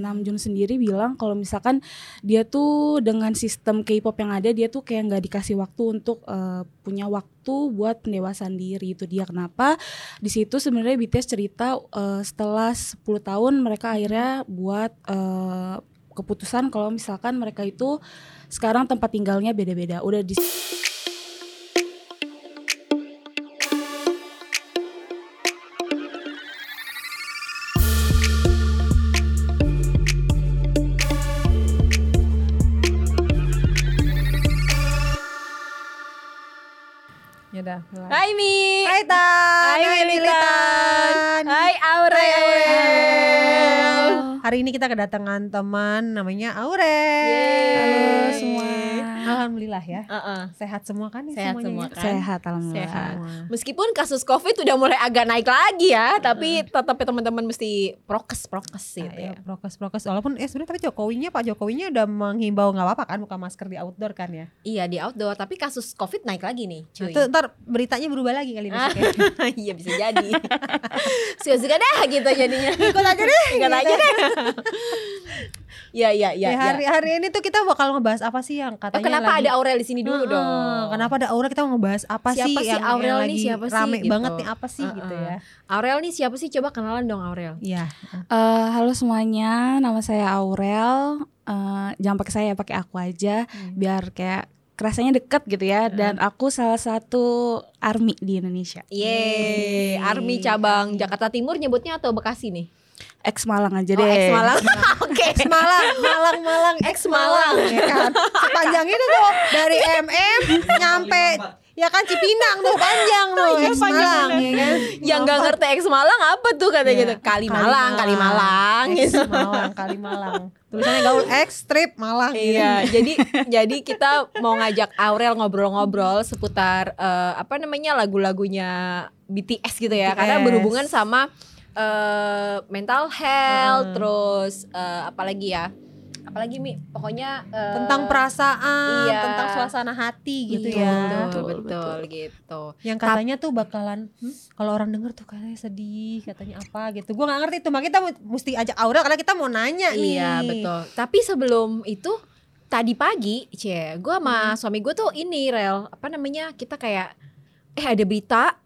Namjoon sendiri bilang kalau misalkan dia tuh dengan sistem K-pop yang ada dia tuh kayak nggak dikasih waktu untuk uh, punya waktu buat pendewasaan diri itu dia kenapa? Di situ sebenarnya BTS cerita uh, setelah 10 tahun mereka akhirnya buat uh, keputusan kalau misalkan mereka itu sekarang tempat tinggalnya beda-beda. Udah di Udah. Hai Mi. Hai Tan. Hai, Hai Militan. Hai Aurel. Aurel. Hari ini kita kedatangan teman namanya Aurel. Yeay. Halo semua. Alhamdulillah ya. Uh-uh. Sehat semua kan nih Sehat semuanya semua ya? kan? sehat alhamdulillah Sehat. Meskipun kasus Covid udah mulai agak naik lagi ya, tapi tetap ya teman-teman mesti prokes prokes Nah, gitu ya, ya. prokes prokes walaupun eh sebenarnya tapi Jokowinya Pak Jokowinya udah menghimbau nggak apa-apa kan buka masker di outdoor kan ya. Iya di outdoor, tapi kasus Covid naik lagi nih, Nah, cuy. ntar beritanya berubah lagi kali besok ya. iya bisa jadi. Suka-suka dah gitu jadinya. Ikut aja deh. Ikut aja deh. Iya iya iya. Ya, iya. hari hari ini tuh kita bakal ngebahas apa sih yang Oh, katanya kenapa lagi ada Aurel di sini dulu Heeh, dong? Kenapa ada Aurel kita mau ngebahas apa Siapa sih sih yang, Aurel yang nih, lagi siapa sih, rame gitu. banget nih apa sih gitu Heeh. ya. Aurel nih siapa sih? Coba kenalan dong Aurel. Iya. Eh, halo semuanya, nama saya Aurel. Eh, jangan pakai saya, pakai aku aja, Hmm. biar kayak kerasanya deket gitu ya. Dan aku salah satu army di Indonesia. Yeay, Army cabang Jakarta Timur nyebutnya atau Bekasi nih? Ex Malang aja Oh, deh. ex Malang. Oke. Malang, Malang, Malang, Ex Malang. ya kan. Sepanjang itu tuh dari MM nyampe ya kan Cipinang tuh panjang tuh Iya, ex Malang ya kan. Yang gak ngerti ex Malang apa tuh katanya Iya, gitu? Kali Malang, Kali Malang gitu. Malang, Kali Malang. Tulisannya gaul X strip Malang. Iya, jadi jadi kita mau ngajak Aurel ngobrol-ngobrol seputar eh, apa namanya lagu-lagunya BTS gitu ya, karena BTS. berhubungan sama eh, mental health, Hmm. terus eh, apalagi ya, apalagi mi, pokoknya eh, tentang perasaan, iya. tentang suasana hati gitu betul, ya. betul, Betul, betul, gitu. Yang katanya tuh bakalan hmm, kalau orang denger tuh katanya sedih, katanya apa gitu. Gua nggak ngerti tuh, makanya kita mesti ajak Aurel karena kita mau nanya nih. Iya betul. Tapi sebelum itu tadi pagi, cie, gue sama Hmm. suami gue tuh ini rel apa namanya kita kayak eh ada berita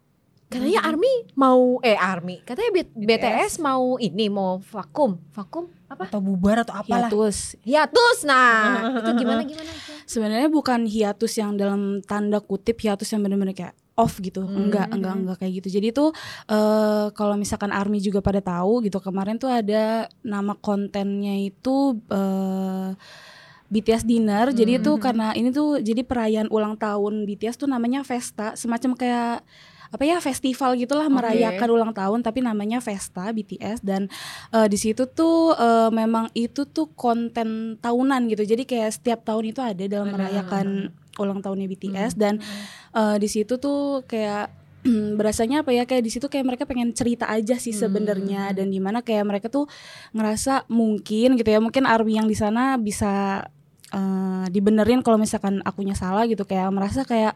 katanya Hmm. Army mau eh Army katanya B- BTS mau ini mau vakum vakum apa Atau bubar atau apalah. Hiatus. hiatus nah itu gimana gimana Sebenarnya bukan hiatus yang dalam tanda kutip hiatus yang benar-benar kayak off gitu. Hmm. Enggak, enggak, enggak kayak gitu. Jadi tuh eh kalau misalkan Army juga pada tahu gitu kemarin tuh ada nama kontennya itu eh BTS dinner. Jadi itu Hmm. karena ini tuh jadi perayaan ulang tahun BTS tuh namanya Festa, semacam kayak apa ya festival gitulah Oke. merayakan ulang tahun tapi namanya Festa BTS dan eh, di situ tuh eh, memang itu tuh konten tahunan gitu. Jadi kayak setiap tahun itu ada dalam merayakan ulang tahunnya BTS dan eh, di situ tuh kayak berasanya apa ya kayak di situ kayak mereka pengen cerita aja sih sebenarnya dan di mana kayak mereka tuh ngerasa mungkin gitu ya mungkin Army yang di sana bisa eh, dibenerin kalau misalkan akunya salah gitu kayak merasa kayak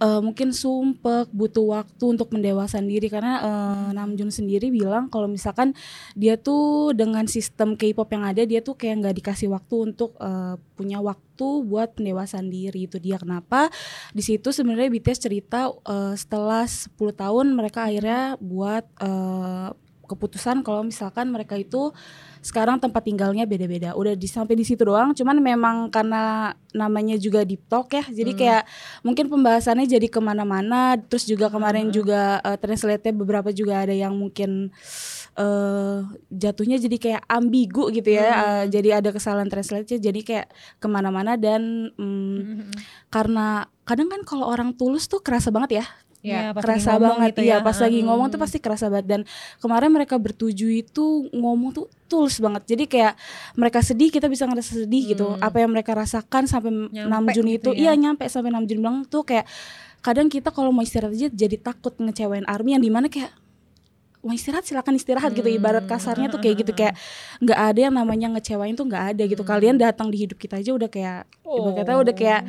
eh, mungkin sumpek butuh waktu untuk mendewasan diri. Karena eh, Namjoon sendiri bilang kalau misalkan dia tuh dengan sistem K-pop yang ada dia tuh kayak nggak dikasih waktu untuk eh, punya waktu buat pendewasaan diri. Itu dia. Kenapa? Di situ sebenarnya BTS cerita eh, setelah 10 tahun mereka akhirnya buat eh, keputusan kalau misalkan mereka itu sekarang tempat tinggalnya beda-beda. Udah di sampai di situ doang cuman memang karena namanya juga deep talk ya jadi Hmm. kayak mungkin pembahasannya jadi ke mana-mana terus juga kemarin juga uh, translate-nya beberapa juga ada yang mungkin eh jatuhnya jadi kayak ambigu gitu ya eh, jadi ada kesalahan translate jadi kayak ke mana-mana dan mm, karena kadang kan kalau orang tulus tuh kerasa banget ya Lagi kerasa banget gitu iya ya. pas lagi Hmm. ngomong tuh pasti kerasa banget dan kemarin mereka bertuju itu ngomong tuh tulus banget jadi kayak mereka sedih kita bisa ngerasa sedih gitu Hmm. apa yang mereka rasakan sampai 6 Juni gitu itu ya. iya nyampe sampai 6 Juni bilang tuh kayak kadang kita kalau mau istirahat aja jadi takut ngecewain army yang di mana kayak mau istirahat silakan istirahat gitu Hmm. ibarat kasarnya tuh kayak gitu kayak nggak ada yang namanya ngecewain tuh nggak ada gitu Hmm. kalian datang di hidup kita aja udah kayak ibarat kata udah kayak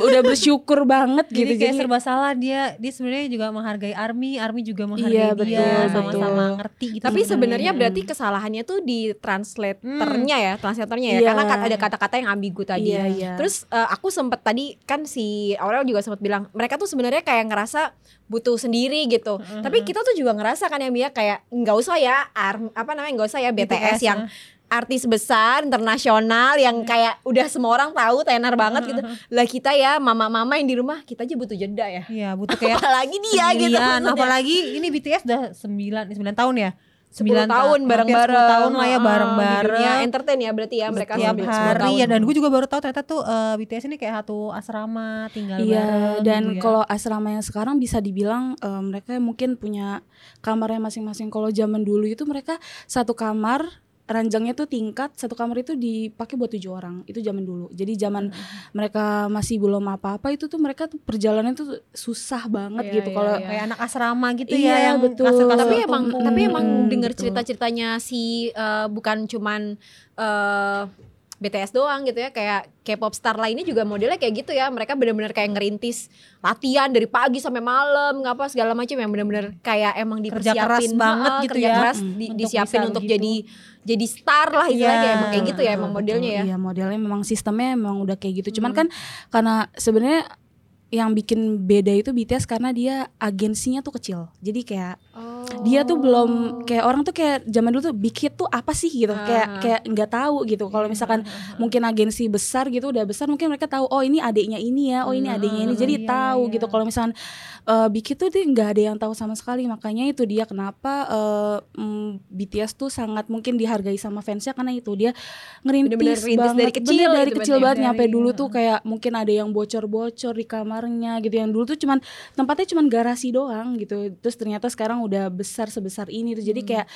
udah bersyukur banget jadi gitu. kayak serba salah dia dia sebenarnya juga menghargai Army Army juga menghargai Iya, dia betul, sama-sama betul. ngerti gitu Tapi sebenarnya Hmm. berarti kesalahannya tuh di translatornya ya, translatornya ya. Iya. Karena kan ada kata-kata yang ambigu tadi. Iya, iya. Terus eh, aku sempet tadi kan si Aurel juga sempat bilang mereka tuh sebenarnya kayak ngerasa butuh sendiri gitu. Tapi kita tuh juga ngerasa kan ya Mia kayak nggak usah ya arm, apa namanya nggak usah ya BTS, yang artis besar internasional yang kayak udah semua orang tahu tenar banget gitu. Lah kita ya mama-mama yang di rumah kita aja butuh jeda ya. Iya butuh kayak Apalagi dia gitu. Sembilan, maksudnya. apalagi ini BTS udah 9 9 tahun ya. 10 Sembilan tahun ta- bareng-bareng. hampir 10 tahun lah ya di bareng-bareng. dunia entertain ya berarti ya mereka 10 hari ya dan gue juga baru tahu ternyata tuh eh, BTS ini kayak satu asrama tinggal Iya, bareng dan gitu ya. kalau asrama yang sekarang bisa dibilang eh, mereka mungkin punya kamarnya masing-masing. Kalau zaman dulu itu mereka satu kamar ranjangnya tuh tingkat satu kamar itu dipakai buat tujuh orang itu zaman dulu jadi zaman mereka masih belum apa-apa itu tuh mereka tuh perjalanan tuh susah banget Iya, gitu iya, kalau iya. kayak anak asrama gitu Iya, ya yang betul. kasur-kasur tapi emang tumpuk. tapi emang Hmm, dengar betul. cerita-ceritanya si eh, bukan cuman eh, BTS doang gitu ya kayak K-pop star lainnya juga modelnya kayak gitu ya mereka benar-benar kayak ngerintis latihan dari pagi sampai malam ngapa segala macam yang benar-benar kayak emang Kerja dipersiapin keras banget gitu kerja ya. keras di- Untuk disiapin untuk begitu. jadi jadi star lah istilahnya Iya. kayak emang kayak gitu ya emang Betul, modelnya ya Iya modelnya memang sistemnya memang udah kayak gitu. Cuman kan karena sebenarnya yang bikin beda itu BTS karena dia agensinya tuh kecil. Jadi kayak dia tuh belum kayak orang tuh kayak zaman dulu tuh big hit tuh apa sih gitu. Kayak Ah. kayak nggak tahu gitu. Kalau misalkan mungkin agensi besar gitu udah besar mungkin mereka tahu oh ini adiknya ini ya, oh ini adiknya ini. Jadi iya, tahu iya. gitu. Kalau misalkan eh, big hit tuh dia nggak ada yang tahu sama sekali. Makanya itu dia kenapa eh, mm, BTS tuh sangat mungkin dihargai sama fansnya karena itu dia ngerintis Bener-bener rintis banget dari kecil Bener dari gitu kecil ya. banget nyampe dulu tuh kayak mungkin ada yang bocor-bocor di kamarnya gitu. Yang dulu tuh cuman tempatnya cuman garasi doang gitu. Terus ternyata sekarang udah besar sebesar ini. Tuh jadi Hmm. kayak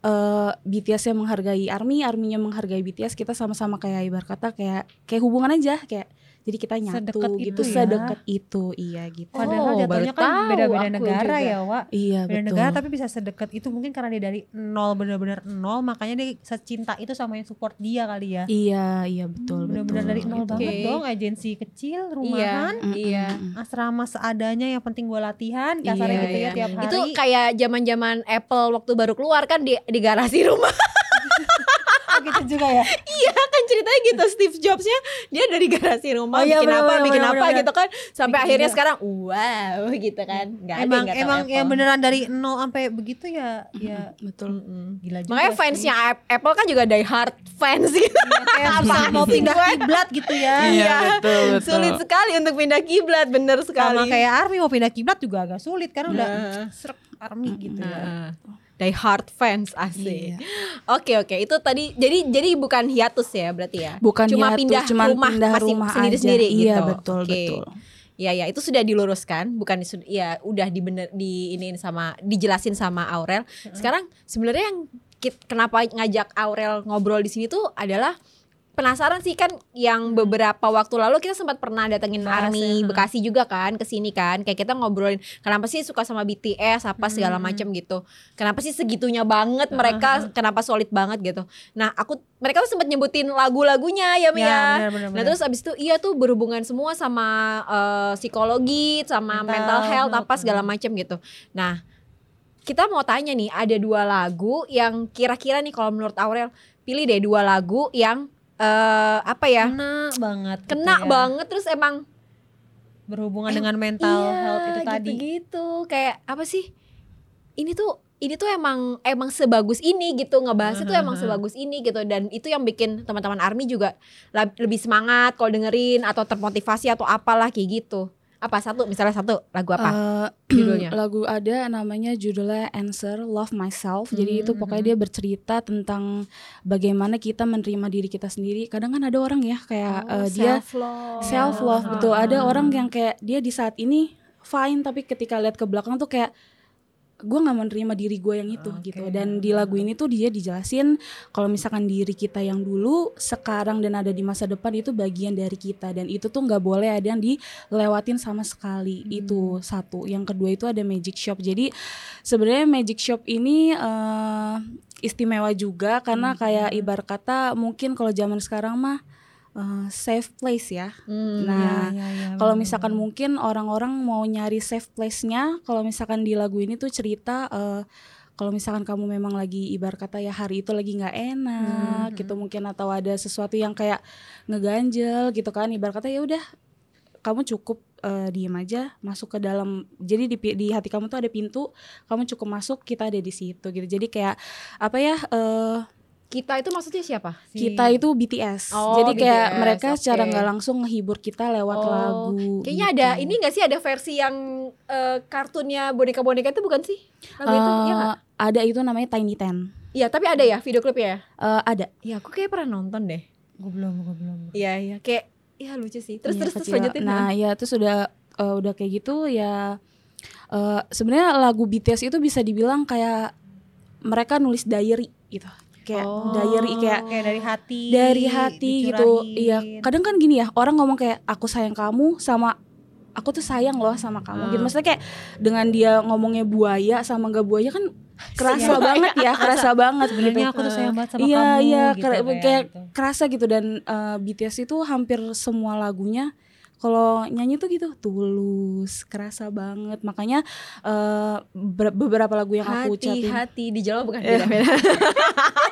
eh BTS yang menghargai ARMY ARMY-nya menghargai BTS kita sama-sama kayak ibar kata kayak kayak hubungan aja kayak jadi kita nyatu Sedekat gitu itu ya. sedekat itu iya gitu Padahal Oh, jatuhnya baru kan beda-beda negara juga. ya, Wak. iya Beda betul negara tapi bisa sedekat itu mungkin karena dia dari nol benar-benar nol makanya dia secinta itu sama yang support dia kali ya. iya iya betul Benar-benar betul dari nol gitu. banget dong agensi kecil, iya rumahan, iya asrama seadanya yang penting gua latihan, kasarnya Iya, gitu ya iya. tiap hari. itu kayak zaman-zaman Apple waktu baru keluar kan di di garasi rumah Oh, gitu juga ya. Iya kan ceritanya gitu Steve Jobsnya dia dari garasi rumah Oh iya, bikin bener, apa bener, bikin bener, apa bener. gitu kan sampai Bikin akhirnya juga. sekarang wow gitu kan ada emang tahu emang Apple. yang beneran dari nol sampai begitu ya ya betul gila juga. makanya fansnya Ap- Apple kan juga die hard fans gitu kayak susah mau pindah kiblat gitu ya. Iya, betul, betul. sulit sekali untuk pindah kiblat bener sekali Sama kayak Army mau pindah kiblat juga agak sulit karena udah Nah. serak Army gitu ya. Die hard fans asik Iya. oke oke itu tadi jadi jadi bukan hiatus ya berarti ya bukan cuma hiatus, pindah cuman rumah pindah masing- rumah sendiri-sendiri aja. gitu iya betul Oke. betul Ya ya itu sudah diluruskan, bukan ya udah dibener di ini sama dijelasin sama Aurel. Sekarang sebenarnya yang kenapa ngajak Aurel ngobrol di sini tuh adalah penasaran sih kan yang beberapa waktu lalu kita sempat pernah datengin Bahas Army ya. Bekasi juga kan ke sini kan. Kayak kita ngobrolin kenapa sih suka sama BTS apa segala macam gitu. Kenapa sih segitunya banget mereka kenapa solid banget gitu. Nah aku mereka tuh sempat nyebutin lagu-lagunya ya Mia Ya, Nah terus abis itu iya tuh berhubungan semua sama eh, psikologi, sama Mental mental, health, apa segala macam gitu. Nah kita mau tanya nih ada dua lagu yang kira-kira nih kalau menurut Aurel pilih deh dua lagu yang eh apa ya? Kena banget gitu kena ya. banget terus emang berhubungan dengan mental iya, health itu tadi. gitu kayak apa sih? Ini tuh ini tuh emang emang sebagus ini gitu. Ngebahasnya tuh emang sebagus ini gitu. Dan itu yang bikin teman-teman army juga lebih semangat kalau dengerin atau termotivasi atau apalah kayak gitu apa satu misalnya satu lagu apa Eh, judulnya lagu ada namanya judulnya Answer Love Myself. Jadi itu Hmm, pokoknya dia bercerita tentang bagaimana kita menerima diri kita sendiri. Kadang kan ada orang ya kayak Oh, eh, dia self love self love betul. Ada orang yang kayak dia di saat ini fine tapi ketika lihat ke belakang tuh kayak gue nggak menerima diri gue yang itu Oke. gitu. Dan di lagu ini tuh dia dijelasin kalau misalkan diri kita yang dulu sekarang dan ada di masa depan itu bagian dari kita. Dan itu tuh nggak boleh ada yang dilewatin sama sekali. Itu satu. Yang kedua itu ada magic shop. Jadi sebenarnya magic shop ini eh, istimewa juga karena kayak ibar kata mungkin kalau zaman sekarang mah eh, safe place ya. Hmm, Nah, Iya, iya, Kalau bener, misalkan mungkin orang-orang mau nyari safe place-nya, kalau misalkan di lagu ini tuh cerita eh, kalau misalkan kamu memang lagi ibar kata ya hari itu lagi nggak enak Hmm. gitu mungkin atau ada sesuatu yang kayak ngeganjel gitu kan ibar kata ya udah kamu cukup eh, diem aja masuk ke dalam jadi di di hati kamu tuh ada pintu kamu cukup masuk kita ada di situ gitu jadi kayak apa ya eh, Kita itu maksudnya siapa? Si- kita itu BTS Oh, jadi kayak BTS, mereka secara oke. nggak langsung ngehibur kita lewat Oh, lagu Kayaknya gitu. ada ini gak sih ada versi yang eh, kartunnya boneka-boneka itu bukan sih? Lagu itu iya nggak? Eh, ada itu namanya Tiny Ten. Iya, tapi ada ya video klipnya ya? Eh, ada. Iya, aku kayak pernah nonton deh. Gue belum, gue belum. Iya, iya, kayak Iya lucu sih. Terus Iya, terus terus lanjutin. Nah, ya terus udah eh, udah kayak gitu ya eh, sebenarnya lagu BTS itu bisa dibilang kayak mereka nulis diary gitu. Kayak Oh. diary kayak Kayak dari hati. dari hati gitu. dicurahin. Iya, kadang kan gini ya, orang ngomong kayak aku sayang kamu sama aku tuh sayang loh sama kamu gitu. Hmm. Maksudnya kayak dengan dia ngomongnya buaya sama gak buaya kan kerasa banget ya, kerasa banget gitu. Sebenarnya aku tuh sayang banget sama Iya, kamu. iya, gitu, kayak- kayak gitu. kerasa gitu dan eh, BTS itu hampir semua lagunya kalau nyanyi tuh gitu tulus, kerasa banget. Makanya ber- beberapa lagu yang aku hati ucapin hati di Jawa bukan beda-beda.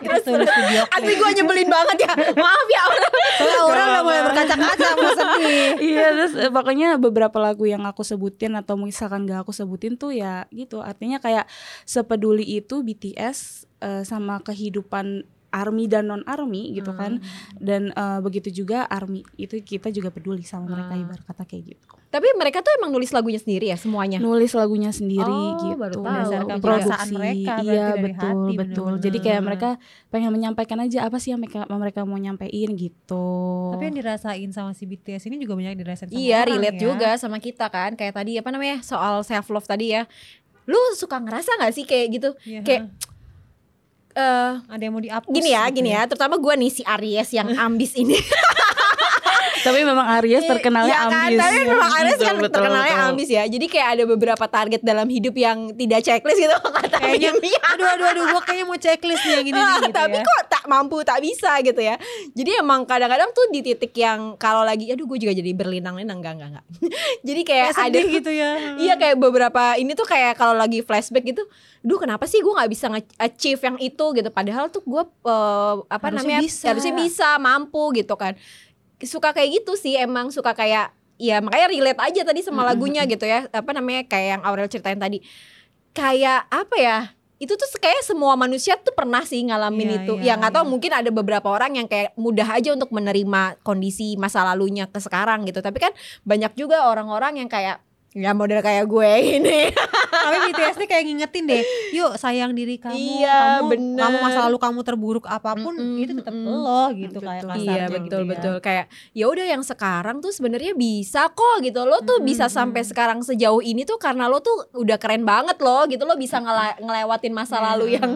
Terus klip. Asli gue nyebelin banget ya. Maaf ya orang. Soalnya orang udah mulai berkaca-kaca mau sedih. iya terus eh, pokoknya beberapa lagu yang aku sebutin atau misalkan gak aku sebutin tuh ya gitu artinya kayak sepeduli itu BTS eh, sama kehidupan army dan non army gitu kan dan eh, begitu juga army itu kita juga peduli sama mereka Hmm. ibarat kata kayak gitu Tapi mereka tuh emang nulis lagunya sendiri ya semuanya. nulis lagunya sendiri Oh, gitu baru tahu. Berdasarkan produksi perasaan mereka, iya dari betul hati betul bener-bener. jadi kayak mereka pengen menyampaikan aja apa sih yang mereka mereka mau nyampein gitu Tapi yang dirasain sama si BTS ini juga banyak dirasain sama Iya, orang relate ya. juga sama kita kan. Kayak tadi apa namanya? Soal self love tadi ya. Lu suka ngerasa gak sih kayak gitu? Iya. Kayak eh ada yang mau dihapus. gini ya, gitu gini ya. Terutama gue nih si Aries yang ambis ini. tapi memang Aries terkenalnya Iya kan? ambis Tapi memang Aries Betul, kan betul, terkenalnya betul. ambis ya. Jadi kayak ada beberapa target dalam hidup yang tidak checklist gitu kata Kayaknya, Mia. aduh aduh aduh gue kayaknya mau checklist nih yang gini nih Ah, gitu tapi ya. kok tak mampu tak bisa gitu ya jadi emang kadang-kadang tuh di titik yang kalau lagi aduh gue juga jadi berlinang-linang enggak enggak enggak jadi kayak Kayak ada gitu ya. iya kayak beberapa ini tuh kayak kalau lagi flashback gitu duh kenapa sih gue nggak bisa nge-achieve yang itu gitu padahal tuh gue eh, apa Harusnya namanya bisa. harusnya bisa mampu gitu kan suka kayak gitu sih emang suka kayak ya makanya relate aja tadi sama lagunya gitu ya. Apa namanya kayak yang Aurel ceritain tadi. Kayak apa ya itu tuh kayak semua manusia tuh pernah sih ngalamin Iya, itu. iya, ya nggak tahu iya. mungkin ada beberapa orang yang kayak mudah aja untuk menerima kondisi masa lalunya ke sekarang gitu. Tapi kan banyak juga orang-orang yang kayak ya model kayak gue ini Tapi BTS nih kayak ngingetin deh, yuk sayang diri kamu, Iya, kamu, bener. kamu masa lalu kamu terburuk apa pun Mm-mm, itu tetap mm-mm. lo gitu kayak kasarnya Iya gitu betul ya. betul kayak ya udah yang sekarang tuh sebenarnya bisa kok gitu lo tuh Mm-mm, bisa sampai sekarang sejauh ini tuh karena lo tuh udah keren banget loh gitu lo bisa ngela- ngelewatin masa Iya. lalu yang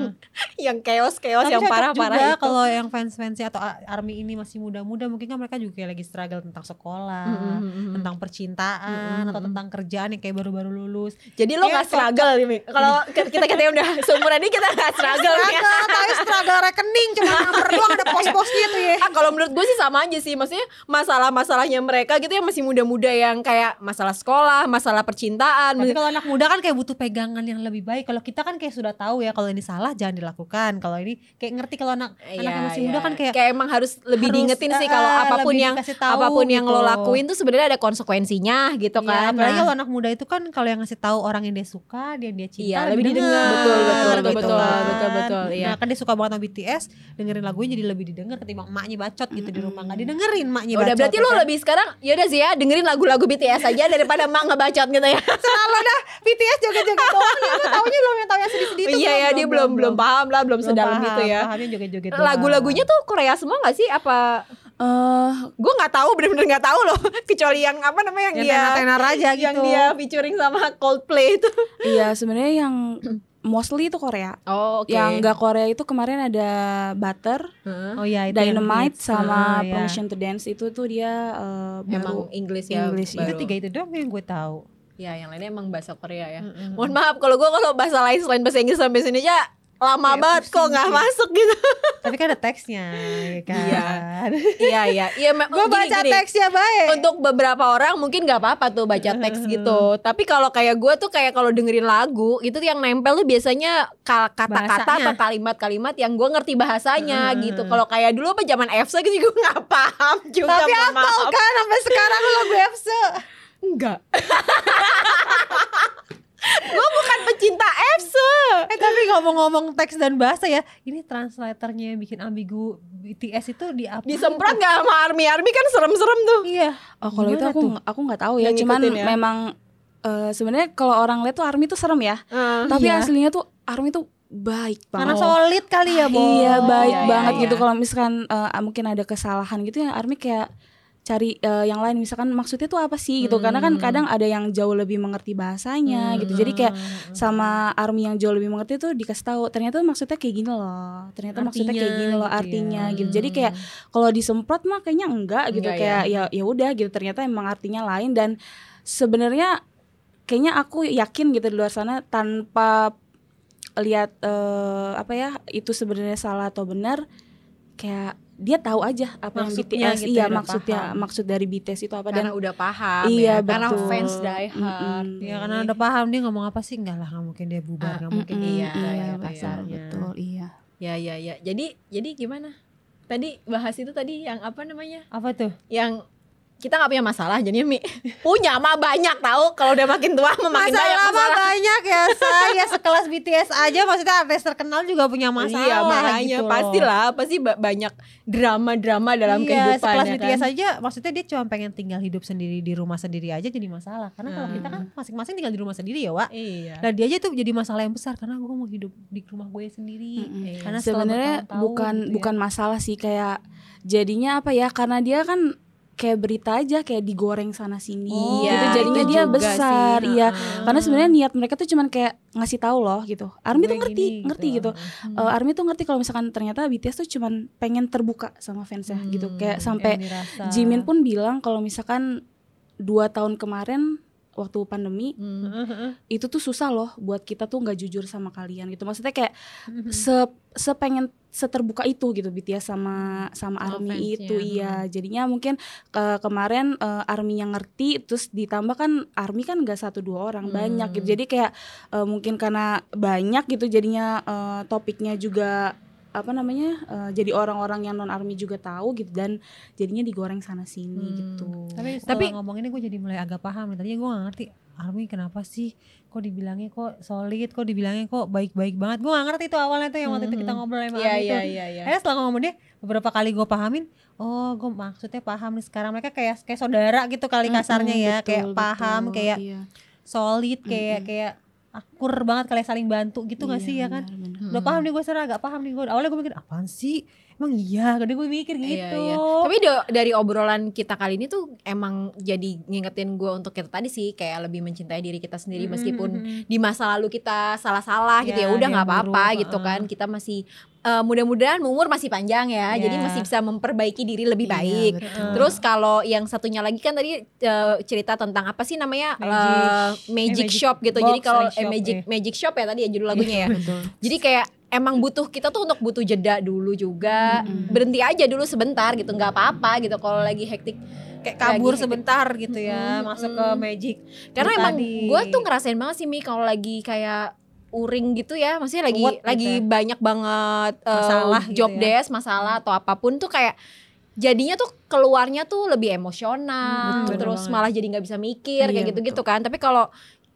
yang chaos chaos Tapi yang cocok parah-parah juga itu. kalau yang fans-fansnya atau a- army ini masih muda-muda mungkin kan mereka juga kayak lagi struggle tentang sekolah, Mm-mm, mm-mm. tentang percintaan Mm-mm, atau mm-mm. tentang kerjaan yang kayak baru-baru lulus. Jadi lo Kayak gak struggle nih. Kalau kita kita yang udah seumuran ini kita gak struggle. Struggle, tapi struggle rekening cuma nomor doang ada pos-posnya tuh ya. Ah, kalau menurut gue sih sama aja sih Maksudnya masalah-masalahnya mereka gitu yang masih muda-muda Yang kayak masalah sekolah, masalah percintaan Tapi kalau anak muda kan kayak butuh pegangan yang lebih baik. Kalau kita kan kayak sudah tahu ya kalau ini salah jangan dilakukan. Kalau ini kayak ngerti kalau anak anak yang masih muda kan kayak Iya, emang harus lebih harus, diingetin sih kalau eh, apa pun yang tahu apa pun yang lo gitu. lakuin tuh sebenarnya ada konsekuensinya gitu Iya, kan. apalagi Nah, kalau anak muda itu kan kalau yang ngasih tahu orang yang dia suka, dia dia cinta Iya, lebih didengar. didengar, Betul, betul, gitu betul, kan. betul, betul, iya. Nah kan dia suka banget sama BTS, dengerin lagunya jadi lebih didengar ketimbang emaknya bacot gitu di rumah nggak didengerin emaknya udah bacot. berarti ya lo kan? lebih sekarang ya udah sih ya dengerin lagu-lagu BTS aja daripada mak ngebacot gitu ya. selalu dah BTS joget-joget doang ya taunya belum yang tahu yang sedih-sedih itu iya ya dia belum belum paham lah, belum sedalam paham, itu ya. pahamnya joget-joget. Lagu-lagunya tuh Korea semua gak sih? Apa Eh, gue nggak tahu bener-bener nggak tahu loh kecuali yang apa namanya yang, yang dia tenar-tenar aja gitu yang dia featuring sama Coldplay itu. iya sebenarnya yang mostly itu Korea Oh yang gak Korea itu kemarin ada Butter oh iya itu yang Dynamite hits. sama Ah, iya. Permission to Dance itu tuh dia eh, Emang baru Inggris ya. English, itu baru. tiga itu doang yang gue tahu Ya yang lainnya emang bahasa Korea ya. Mm-mm. Mohon maaf kalau gue kalau bahasa lain selain bahasa Inggris sama bahasa Indonesia lama Kayak banget kok nggak gitu. masuk gitu Tapi kan ada teksnya ya kan. Iya. iya iya iya Gue baca gini. teksnya baik. untuk beberapa orang mungkin nggak apa-apa tuh baca teks gitu tapi kalau kayak gue tuh kayak kalau dengerin lagu itu yang nempel tuh biasanya kata-kata atau kalimat-kalimat yang gue ngerti bahasanya Hmm. gitu kalau kayak dulu apa zaman EFSA gitu gue nggak paham juga Tapi maaf. kan sampai sekarang lagu EFSE. enggak gue bukan pecinta EFSA Eh tapi ngomong-ngomong teks dan bahasa ya, ini translatornya yang bikin ambigu BTS itu di apa? disemprot nggak sama army army kan serem-serem tuh Iya. Oh kalau itu aku tuh? aku nggak tahu ya. Yang Cuman ya? memang eh, sebenarnya kalau orang lihat tuh Army tuh serem ya. Tapi Iya. aslinya tuh Army tuh baik Karena banget. solid kali ya, Bo. Iya baik Iya, iya, banget iya. gitu. Kalau misalkan eh, mungkin ada kesalahan gitu ya Army kayak cari eh, yang lain. Misalkan maksudnya tuh apa sih gitu. Karena kan Hmm. kadang ada yang jauh lebih mengerti bahasanya gitu. Jadi kayak sama army yang jauh lebih mengerti tuh dikasih tahu ternyata maksudnya kayak gini loh. Ternyata maksudnya kayak Artinya gini loh gitu ya. artinya gitu. Jadi kayak kalau disemprot mah kayaknya enggak gitu. Enggak kayak ya ya udah gitu. Ternyata emang artinya lain. Dan sebenarnya kayaknya aku yakin gitu di luar sana tanpa lihat eh, apa ya itu sebenarnya salah atau benar kayak dia tahu aja apa Maksudnya yang BTS gitu iya ya, maksudnya paham. maksud dari BTS itu apa karena dan udah paham Iya, ya karena betul. fans die hard Mm-mm. Iya karena udah paham dia ngomong apa sih enggak lah nggak mungkin dia bubar nggak mungkin Mm-mm, iya, gitu iya, ya iya, betul iya Ya ya ya. Jadi jadi gimana? Tadi bahas itu tadi yang apa namanya? Apa tuh? Yang kita nggak punya masalah jadi Mi punya mah banyak tahu kalau udah makin tua mah makin banyak Masalah mah masalah. banyak ya saya sekelas BTS aja maksudnya artis terkenal juga punya masalah iya makanya gitu pastilah pasti ba- banyak drama-drama dalam iya, kehidupan sekelas ya BTS kan? aja maksudnya dia cuma pengen tinggal hidup sendiri di rumah sendiri aja jadi masalah karena kalau Hmm. kita kan masing-masing tinggal di rumah sendiri ya Wak Iya. Nah dia aja tuh jadi masalah yang besar karena gue mau hidup di rumah gue sendiri. Mm-mm. Iya. Karena sebenarnya bukan gitu ya. bukan masalah sih kayak jadinya apa ya karena dia kan kayak berita aja kayak digoreng sana sini. Oh, gitu Iya, jadinya dia besar sih, iya. Karena sebenarnya niat mereka tuh cuman kayak ngasih tahu loh gitu. Army Gue tuh ngerti gini, ngerti gitu. Hmm. Eh, Army tuh ngerti kalau misalkan ternyata BTS tuh cuman pengen terbuka sama fansnya gitu. Hmm, kayak Yang sampai. Jimin pun bilang kalau misalkan dua tahun kemarin waktu pandemi Hmm. Itu tuh susah loh buat kita tuh nggak jujur sama kalian gitu. Maksudnya kayak heeh. se sepengen seterbuka itu gitu BTS sama sama Sama Army fansnya, itu iya jadinya mungkin ke kemarin eh, Army yang ngerti terus ditambah kan Army kan nggak satu dua orang Hmm. banyak gitu jadi kayak eh, mungkin karena banyak gitu jadinya eh, topiknya juga apa namanya eh, jadi orang-orang yang non Army juga tahu gitu dan jadinya digoreng sana sini Hmm. gitu Tapi Tapi- ngomong ini gue jadi mulai agak paham. Tadinya gue gak ngerti Army kenapa sih kok dibilangnya kok solid, kok dibilangnya kok baik-baik banget. Gue gak ngerti itu awalnya tuh yang waktu itu kita Mhm. ngobrol sama Iya Army iya tuh. iya iya. Akhirnya setelah ngomong dia beberapa kali gue pahamin, oh gue maksudnya paham nih sekarang mereka kayak kayak saudara gitu kali kasarnya ya, betul, kayak paham, betul, kayak iya. solid, kayak kayak akur banget kalian saling bantu gitu gak Iya, sih ya kan? Udah paham nih gue sekarang agak paham nih gue. Awalnya gue mikir apaan sih? Emang iya, kadang gue mikir gitu. Iya, iya. Tapi do- dari obrolan kita kali ini tuh emang jadi ngingetin gue untuk kita tadi sih kayak lebih mencintai diri kita sendiri Mm-mm, meskipun mm-mm. di masa lalu kita salah-salah gitu Ya, ya udah nggak apa-apa gitu kan kita masih eh, mudah-mudahan umur masih panjang ya Ya. jadi masih bisa memperbaiki diri lebih Iya, baik betul. terus kalau yang satunya lagi kan tadi eh, cerita tentang apa sih namanya Magic. Eh, magic, Eh, magic shop gitu box jadi kalau eh, magic eh. magic shop ya tadi ya judul lagunya ya betul jadi kayak emang butuh kita tuh untuk butuh jeda dulu juga Mm-mm. berhenti aja dulu sebentar gitu nggak apa-apa gitu kalau lagi hektik kayak kabur Lagi sebentar gitu ya, Mm-mm, masuk ke magic. karena Itu emang gue tuh ngerasain banget sih Mi kalau lagi kayak uring gitu ya maksudnya lagi Ruwet gitu lagi ya. banyak banget eh, Masalah gitu job ya. desk masalah atau apa pun tuh kayak jadinya tuh keluarnya tuh lebih emosional Hmm, betul terus banget. malah jadi nggak bisa mikir Iya, kayak gitu-gitu kan tapi kalau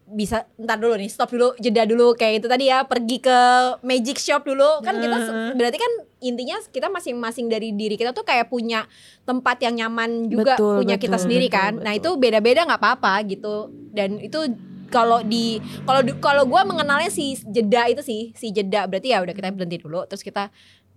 bisa ntar dulu nih stop dulu jeda dulu kayak itu tadi ya pergi ke magic shop dulu kan kita Heeh. berarti kan intinya kita masing-masing dari diri kita tuh kayak punya tempat yang nyaman juga Betul, punya kita betul, sendiri betul, kan nah betul. itu beda-beda nggak apa-apa gitu dan itu kalau di kalau kalau gue mengenalnya si jeda itu sih si jeda berarti ya udah kita berhenti dulu terus kita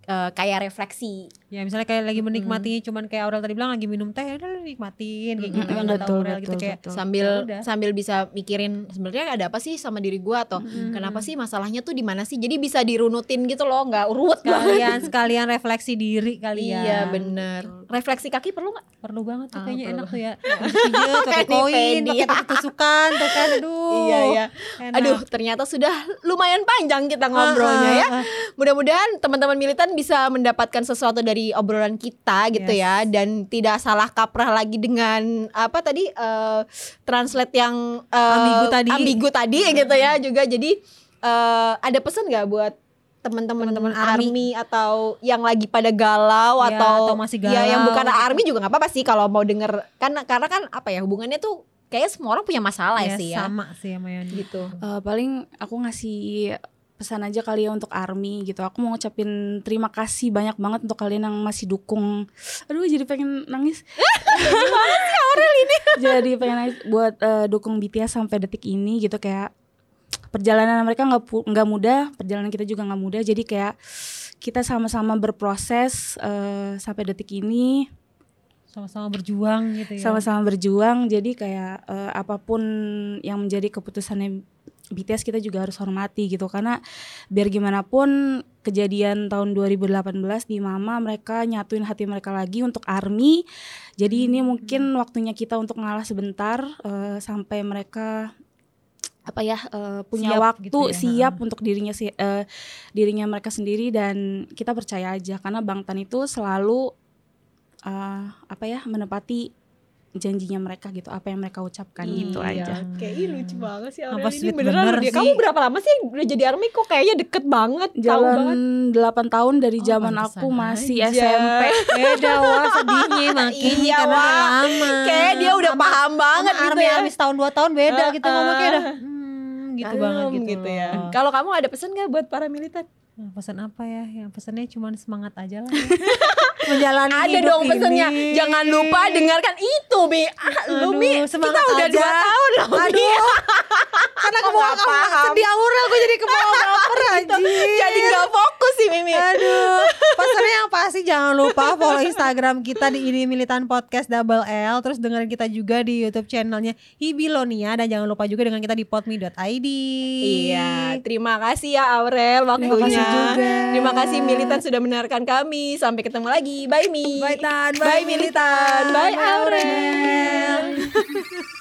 eh, kayak refleksi. Ya misalnya kayak lagi menikmati cuman kayak Aurel tadi bilang lagi minum teh ya udah lu nikmatin kayak gitu kan kata betul, Aurel gitu betul, kayak betul. sambil Ya udah. sambil bisa mikirin sebenarnya ada apa sih sama diri gua atau Mm-mm. kenapa sih masalahnya tuh di mana sih jadi bisa dirunutin gitu loh nggak urut banget sekalian sekalian refleksi diri kalian. iya bener refleksi kaki perlu nggak Perlu banget tuh Ah, kayaknya perlu. enak tuh ya. Pijat pakai Mani koin, pedi. pakai tusukan tuh kan aduh. iya iya enak. aduh ternyata sudah lumayan panjang kita ngobrolnya Ah, ya ah, ah. mudah-mudahan teman-teman militan bisa mendapatkan sesuatu dari obrolan kita gitu Yes. ya dan tidak salah kaprah lagi dengan apa tadi eh, translate yang eh, Ambigu tadi. ambigu tadi gitu ya juga jadi eh, ada pesan nggak buat teman-teman army. army. atau yang lagi pada galau Ya, atau, atau masih ya yang galau bukan army juga nggak apa-apa sih kalau mau denger kan karena kan apa ya hubungannya tuh kayaknya semua orang punya masalah Ya, sih ya sama sih sama Yoni. gitu Eh, paling aku ngasih pesan aja kali ya untuk army gitu. Aku mau ngucapin terima kasih banyak banget untuk kalian yang masih dukung. Aduh jadi pengen nangis. Jadi pengen nangis buat eh, dukung BTS sampai detik ini gitu kayak perjalanan mereka nggak nggak mudah perjalanan kita juga nggak mudah. Jadi kayak kita sama-sama berproses eh, sampai detik ini. Sama-sama berjuang gitu ya. sama-sama berjuang. Jadi kayak eh, apa pun yang menjadi keputusannya BTS kita juga harus hormati gitu. Karena biar gimana pun kejadian tahun 2018 di Mama mereka nyatuin hati mereka lagi untuk ARMY. Jadi ini mungkin waktunya kita untuk ngalah sebentar eh, sampai mereka apa ya eh, punya Siap waktu gitu ya, siap untuk dirinya si- eh, dirinya mereka sendiri. Dan kita percaya aja karena Bang Tan itu selalu eh, apa ya menepati janjinya mereka gitu apa yang mereka ucapkan gitu Iya, aja Kayak ih, lucu banget sih Apa Aurel ini beneran bener dia. sih. Kamu berapa lama sih udah jadi army kok kayaknya deket banget, tahu banget. jalan 8 tahun dari Oh, zaman pantesan aku masih aja. SMP Beda wah sedihnya makin Iya, karena udah lama. Kayak dia udah Sama- paham banget sama gitu army ya. army setahun dua tahun beda Uh, gitu ngomongnya uh. udah hmm, gitu Kalem banget gitu, gitu ya. loh. Kalau kamu ada pesan gak buat para militan? Nah, pesan apa ya? Yang pesannya cuma semangat aja lah. ya. Menjalani Ada hidup dong pesannya. ini. Jangan lupa dengarkan itu, Bi. Ah, lu semangat kita udah aja. dua tahun loh. Aduh. Karena Aku kebawa nggak paham. sedih Aurel gue jadi kebawa baper anjir. Jadi gak fokus sih Mimi. Aduh, pesannya yang pasti jangan lupa follow Instagram kita di ini militan podcast double L, terus dengerin kita juga di YouTube channelnya Hibilonia dan jangan lupa juga dengan kita di podme.id. Iya, terima kasih ya Aurel waktunya. Terima kasih juga. Terima kasih militan sudah mendengarkan kami. Sampai ketemu lagi. Bye Mi. Bye Tan, Bye, militan. Bye, Aurel. Aurel.